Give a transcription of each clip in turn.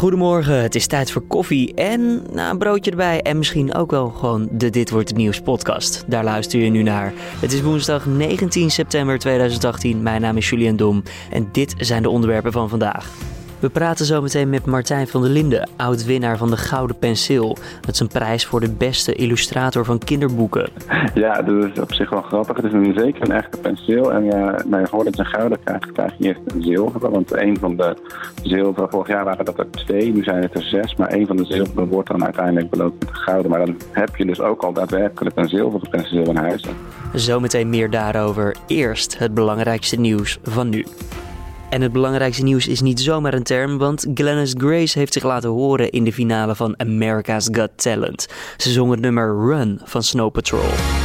Goedemorgen, het is tijd voor koffie en nou, een broodje erbij. En misschien ook wel gewoon de Dit Wordt Het Nieuws podcast. Daar luister je nu naar. Het is woensdag 19 september 2018. Mijn naam is Julian Dom en dit zijn de onderwerpen van vandaag. We praten zo meteen met Martijn van der Linden, oud-winnaar van de Gouden Penseel. Dat is een prijs voor de beste illustrator van kinderboeken. Ja, dat is op zich wel grappig. Het is een, zeker een echte penseel. En uh, nou, voordat je een gouden krijgt, krijg je eerst een zilveren. Want een van de zilveren, vorig jaar waren dat er twee, nu zijn het er zes. Maar een van de zilveren wordt dan uiteindelijk beloond met de gouden. Maar dan heb je dus ook al daadwerkelijk een zilveren penseel in huis. Zometeen meer daarover. Eerst het belangrijkste nieuws van nu. En het belangrijkste nieuws is niet zomaar een term, want Glennis Grace heeft zich laten horen in de finale van America's Got Talent. Ze zong het nummer Run van Snow Patrol.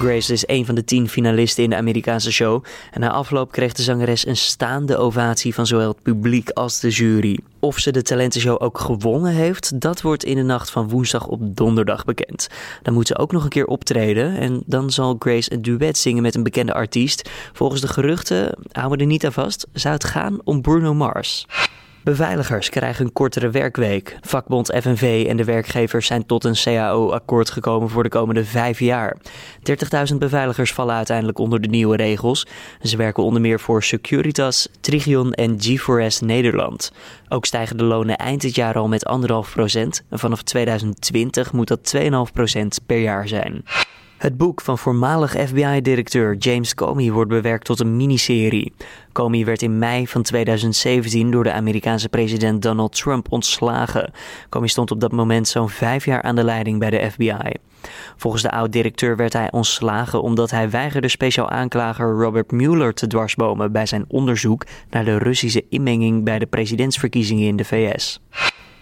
Grace is een van de tien finalisten in de Amerikaanse show. En na afloop kreeg de zangeres een staande ovatie van zowel het publiek als de jury. Of ze de talentenshow ook gewonnen heeft, dat wordt in de nacht van woensdag op donderdag bekend. Dan moet ze ook nog een keer optreden en dan zal Grace een duet zingen met een bekende artiest. Volgens de geruchten, houden we er niet aan vast, zou het gaan om Bruno Mars. Beveiligers krijgen een kortere werkweek. Vakbond FNV en de werkgevers zijn tot een CAO-akkoord gekomen voor de komende vijf jaar. 30.000 beveiligers vallen uiteindelijk onder de nieuwe regels. Ze werken onder meer voor Securitas, Trigion en G4S Nederland. Ook stijgen de lonen eind dit jaar al met 1,5 procent. Vanaf 2020 moet dat 2,5 procent per jaar zijn. Het boek van voormalig FBI-directeur James Comey wordt bewerkt tot een miniserie. Comey werd in mei van 2017 door de Amerikaanse president Donald Trump ontslagen. Comey stond op dat moment zo'n vijf jaar aan de leiding bij de FBI. Volgens de oud-directeur werd hij ontslagen omdat hij weigerde speciaal aanklager Robert Mueller te dwarsbomen bij zijn onderzoek naar de Russische inmenging bij de presidentsverkiezingen in de VS.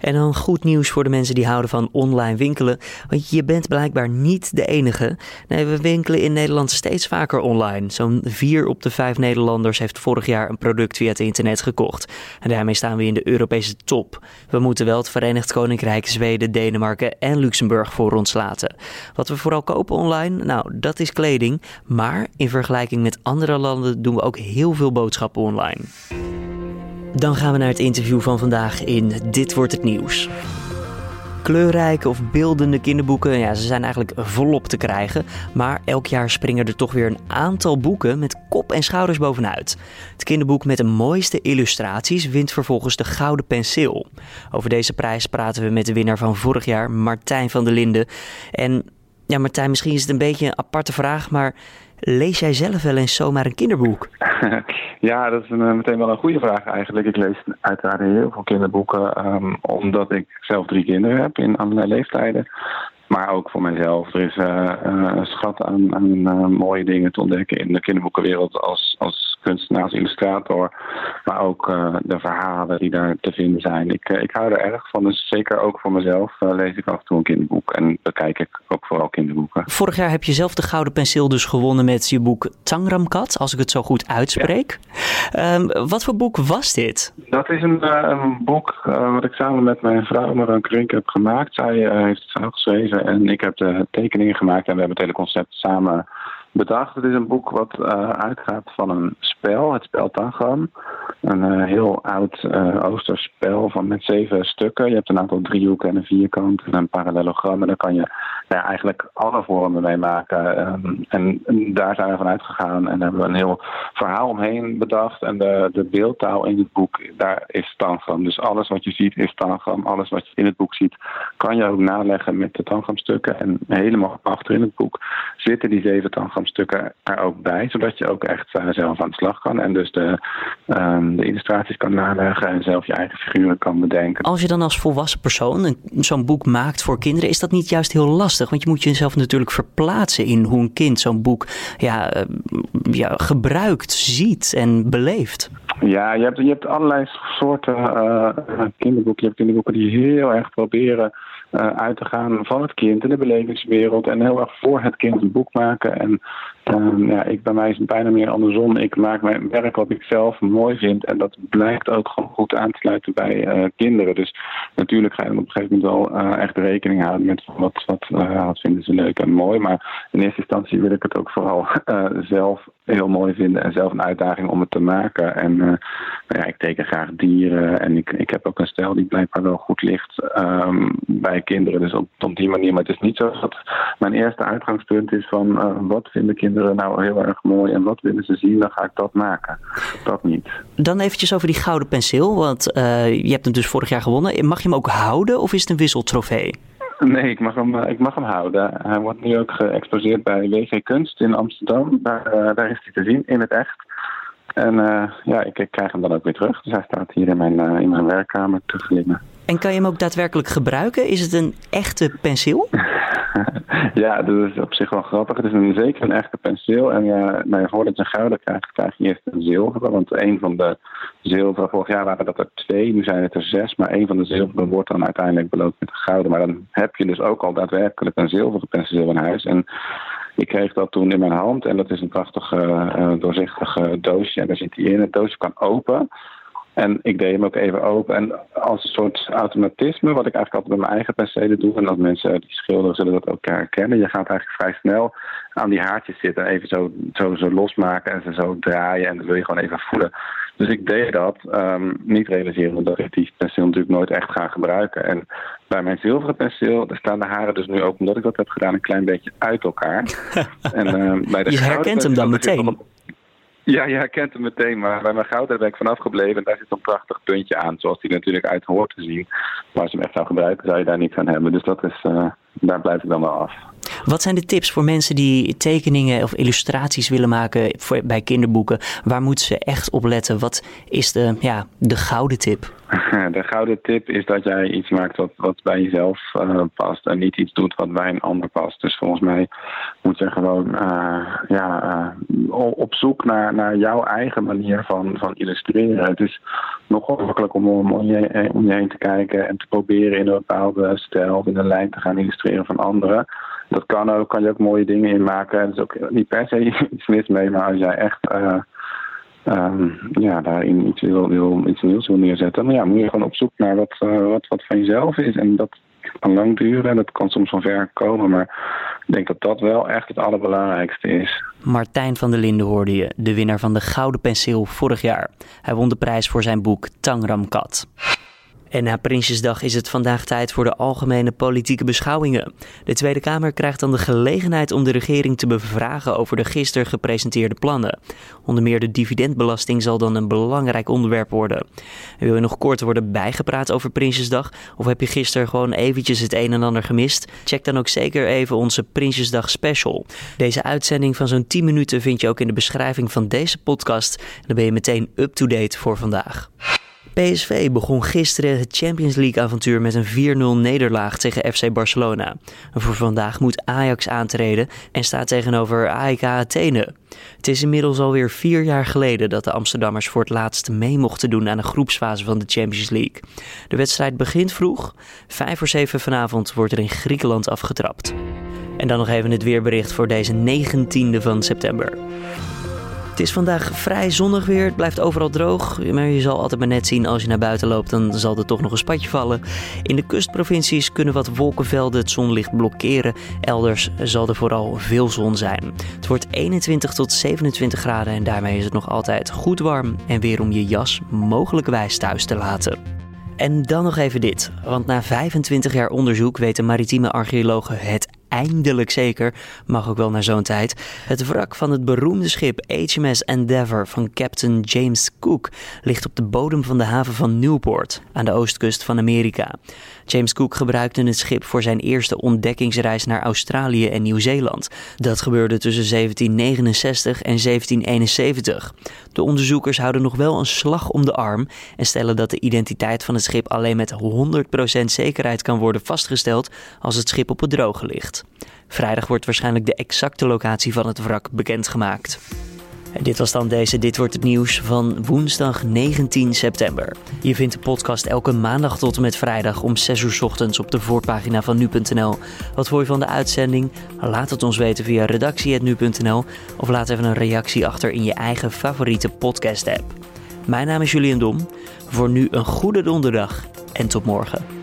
En dan goed nieuws voor de mensen die houden van online winkelen. Want je bent blijkbaar niet de enige. Nee, we winkelen in Nederland steeds vaker online. Zo'n 4 op de 5 Nederlanders heeft vorig jaar een product via het internet gekocht. En daarmee staan we in de Europese top. We moeten wel het Verenigd Koninkrijk, Zweden, Denemarken en Luxemburg voor ons laten. Wat we vooral kopen online, nou, dat is kleding. Maar in vergelijking met andere landen doen we ook heel veel boodschappen online. Dan gaan we naar het interview van vandaag in Dit wordt het nieuws. Kleurrijke of beeldende kinderboeken, ja, ze zijn eigenlijk volop te krijgen. Maar elk jaar springen er toch weer een aantal boeken met kop en schouders bovenuit. Het kinderboek met de mooiste illustraties wint vervolgens de Gouden Penseel. Over deze prijs praten we met de winnaar van vorig jaar, Martijn van der Linden. En ja, Martijn, misschien is het een beetje een aparte vraag, maar lees jij zelf wel eens zomaar een kinderboek? Ja, dat is een, meteen wel een goede vraag eigenlijk. Ik lees uiteraard heel veel kinderboeken, um, omdat ik zelf drie kinderen heb in allerlei leeftijden. Maar ook voor mijzelf. Er is uh, een schat aan, mooie dingen te ontdekken in de kinderboekenwereld als, als als illustrator. Maar ook uh, de verhalen die daar te vinden zijn. Ik, ik hou er erg van. Dus zeker ook voor mezelf lees ik af en toe een kinderboek. En bekijk ik ook vooral kinderboeken. Vorig jaar heb je zelf de Gouden Penseel dus gewonnen met je boek Tangramkat, als ik het zo goed uitspreek. Ja. Um, wat voor boek was dit? Dat is een, een boek wat ik samen met mijn vrouw Maran Krink heb gemaakt. Zij heeft het zelf geschreven en ik heb de tekeningen gemaakt en we hebben het hele concept samen bedacht. Het is een boek wat uh, uitgaat van een spel, het spel Tangram. Een uh, heel oud uh, Oosterspel van met zeven stukken. Je hebt een aantal driehoeken en een vierkant en een parallelogram. En daar kan je nou, eigenlijk alle vormen mee maken. Um, en, daar zijn we van uitgegaan en hebben we een heel verhaal omheen bedacht. En de, de beeldtaal in het boek, daar is Tangram. Dus alles wat je ziet is Tangram. Alles wat je in het boek ziet, kan je ook naleggen met de Tangramstukken. En helemaal achter in het boek zitten die zeven Tangramstukken er ook bij. Zodat je ook echt uh, zelf aan de slag kan. En dus de, um, de illustraties kan naleggen en zelf je eigen figuren kan bedenken. Als je dan als volwassen persoon zo'n boek maakt voor kinderen, is dat niet juist heel lastig? Want je moet jezelf natuurlijk verplaatsen in hoe een kind zo'n boek ja, uh, ja, gebruikt, ziet en beleeft. Ja, je hebt, je hebt allerlei soorten uh, kinderboeken. Je hebt kinderboeken die heel erg proberen uit te gaan van het kind in de belevingswereld en heel erg voor het kind een boek maken. En ehm, ja, ik, bij mij is het bijna meer andersom. Ik maak mijn werk wat ik zelf mooi vind en dat blijkt ook gewoon goed aan te sluiten bij kinderen. Dus natuurlijk ga je dan op een gegeven moment wel echt rekening houden met wat, wat, wat vinden ze leuk en mooi. Maar in eerste instantie wil ik het ook vooral zelf heel mooi vinden en zelf een uitdaging om het te maken. En ja, ik teken graag dieren en ik, ik heb ook een stijl die blijkbaar wel goed ligt um, kinderen. Dus op, op die manier. Maar het is niet zo dat mijn eerste uitgangspunt is van uh, wat vinden kinderen nou heel erg mooi en wat willen ze zien, dan ga ik dat maken. Dat niet. Dan eventjes over die gouden penseel, want uh, je hebt hem dus vorig jaar gewonnen. Mag je hem ook houden of is het een wisseltrofee? Nee, ik mag, hem, eh, ik mag hem houden. Hij wordt nu ook geëxposeerd bij WG Kunst in Amsterdam. Daar, daar is hij te zien, in het echt. En uh, ja, ik, ik, krijg hem dan ook weer terug. Dus hij staat hier in mijn, uh, in mijn werkkamer te glimmen. En kan je hem ook daadwerkelijk gebruiken? Is het een echte penseel? ja, dat is op zich wel grappig. Het is een, zeker een echte penseel. En uh, nou, voordat je een gouden krijgt, krijg je eerst een zilveren. Want een van de zilveren, vorig jaar waren dat er twee, nu zijn het er zes. Maar een van de zilveren wordt dan uiteindelijk beloond met een gouden. Maar dan heb je dus ook al daadwerkelijk een zilveren penseel in huis. En ik kreeg dat toen in mijn hand en dat is een prachtig uh, doorzichtig doosje. En daar zit hij in. Het doosje kan open. En ik deed hem ook even open. En als een soort automatisme, wat ik eigenlijk altijd bij mijn eigen penselen doe, en dat mensen die schilderen zullen dat ook herkennen. Je gaat eigenlijk vrij snel aan die haartjes zitten, even zo, zo, zo losmaken en ze zo draaien. En dan wil je gewoon even voelen. Dus ik deed dat, um, niet realiseren dat ik die penseel natuurlijk nooit echt ga gebruiken. En bij mijn zilveren penseel daar staan de haren dus nu ook, omdat ik dat heb gedaan, een klein beetje uit elkaar. en, uh, bij de je herkent hem dan meteen. Ja, je herkent hem meteen, maar bij mijn goud ben ik vanaf gebleven. En daar zit een prachtig puntje aan, zoals die natuurlijk uit hoort te zien. Maar als je hem echt zou gebruiken, zou je daar niet van hebben. Dus dat is, uh, daar blijf ik dan wel af. Wat zijn de tips voor mensen die tekeningen of illustraties willen maken voor, bij kinderboeken? Waar moeten ze echt op letten? Wat is de, ja, de gouden tip? De gouden tip is dat jij iets maakt wat, wat bij jezelf uh, past en niet iets doet wat bij een ander past. Dus volgens mij moet je gewoon uh, ja, uh, op zoek naar, naar jouw eigen manier van, van illustreren. Het is nogal makkelijk om, om, om, je, om je heen te kijken en te proberen in een bepaalde stijl of in een lijn te gaan illustreren van anderen. Dat kan ook, kan je ook mooie dingen in maken. Er is ook niet per se iets mis mee, maar als jij echt um, ja, daarin iets, wil, wil, iets nieuws wil neerzetten, dan ja, moet je gewoon op zoek naar wat, uh, wat, wat van jezelf is. En dat kan lang duren en dat kan soms van ver komen, maar ik denk dat dat wel echt het allerbelangrijkste is. Martijn van der Linden hoorde je, de winnaar van de Gouden Penseel vorig jaar. Hij won de prijs voor zijn boek Tangram Kat. En na Prinsjesdag is het vandaag tijd voor de algemene politieke beschouwingen. De Tweede Kamer krijgt dan de gelegenheid om de regering te bevragen over de gisteren gepresenteerde plannen. Onder meer de dividendbelasting zal dan een belangrijk onderwerp worden. wil je nog kort worden bijgepraat over Prinsjesdag? Of heb je gisteren gewoon eventjes het een en ander gemist? Check dan ook zeker even onze Prinsjesdag special. Deze uitzending van zo'n 10 minuten vind je ook in de beschrijving van deze podcast. En dan ben je meteen up-to-date voor vandaag. PSV begon gisteren het Champions League avontuur met een 4-0 nederlaag tegen FC Barcelona. voor vandaag moet Ajax aantreden en staat tegenover AEK Athene. Het is inmiddels alweer vier jaar geleden dat de Amsterdammers voor het laatst mee mochten doen aan de groepsfase van de Champions League. De wedstrijd begint vroeg. Vijf voor zeven vanavond wordt er in Griekenland afgetrapt. En dan nog even het weerbericht voor deze 19e van september. Het is vandaag vrij zonnig weer. Het blijft overal droog. Maar je zal altijd maar net zien als je naar buiten loopt, dan zal er toch nog een spatje vallen. In de kustprovincies kunnen wat wolkenvelden het zonlicht blokkeren. Elders zal er vooral veel zon zijn. Het wordt 21 tot 27 graden en daarmee is het nog altijd goed warm en weer om je jas mogelijkwijs thuis te laten. En dan nog even dit, want na 25 jaar onderzoek weten maritieme archeologen het eindelijk zeker, mag ook wel naar zo'n tijd. Het wrak van het beroemde schip HMS Endeavour van Captain James Cook ligt op de bodem van de haven van Newport aan de oostkust van Amerika. James Cook gebruikte het schip voor zijn eerste ontdekkingsreis naar Australië en Nieuw-Zeeland. Dat gebeurde tussen 1769 en 1771. De onderzoekers houden nog wel een slag om de arm en stellen dat de identiteit van het schip alleen met 100% zekerheid kan worden vastgesteld als het schip op het droge ligt. Vrijdag wordt waarschijnlijk de exacte locatie van het wrak bekendgemaakt. En dit was dan deze Dit Wordt Het Nieuws van woensdag 19 september. Je vindt de podcast elke maandag tot en met vrijdag om 6 uur ochtends op de voorpagina van nu.nl. Wat vond je van de uitzending? Laat het ons weten via redactie.nu.nl of laat even een reactie achter in je eigen favoriete podcast app. Mijn naam is Julian Dom. Voor nu een goede donderdag en tot morgen.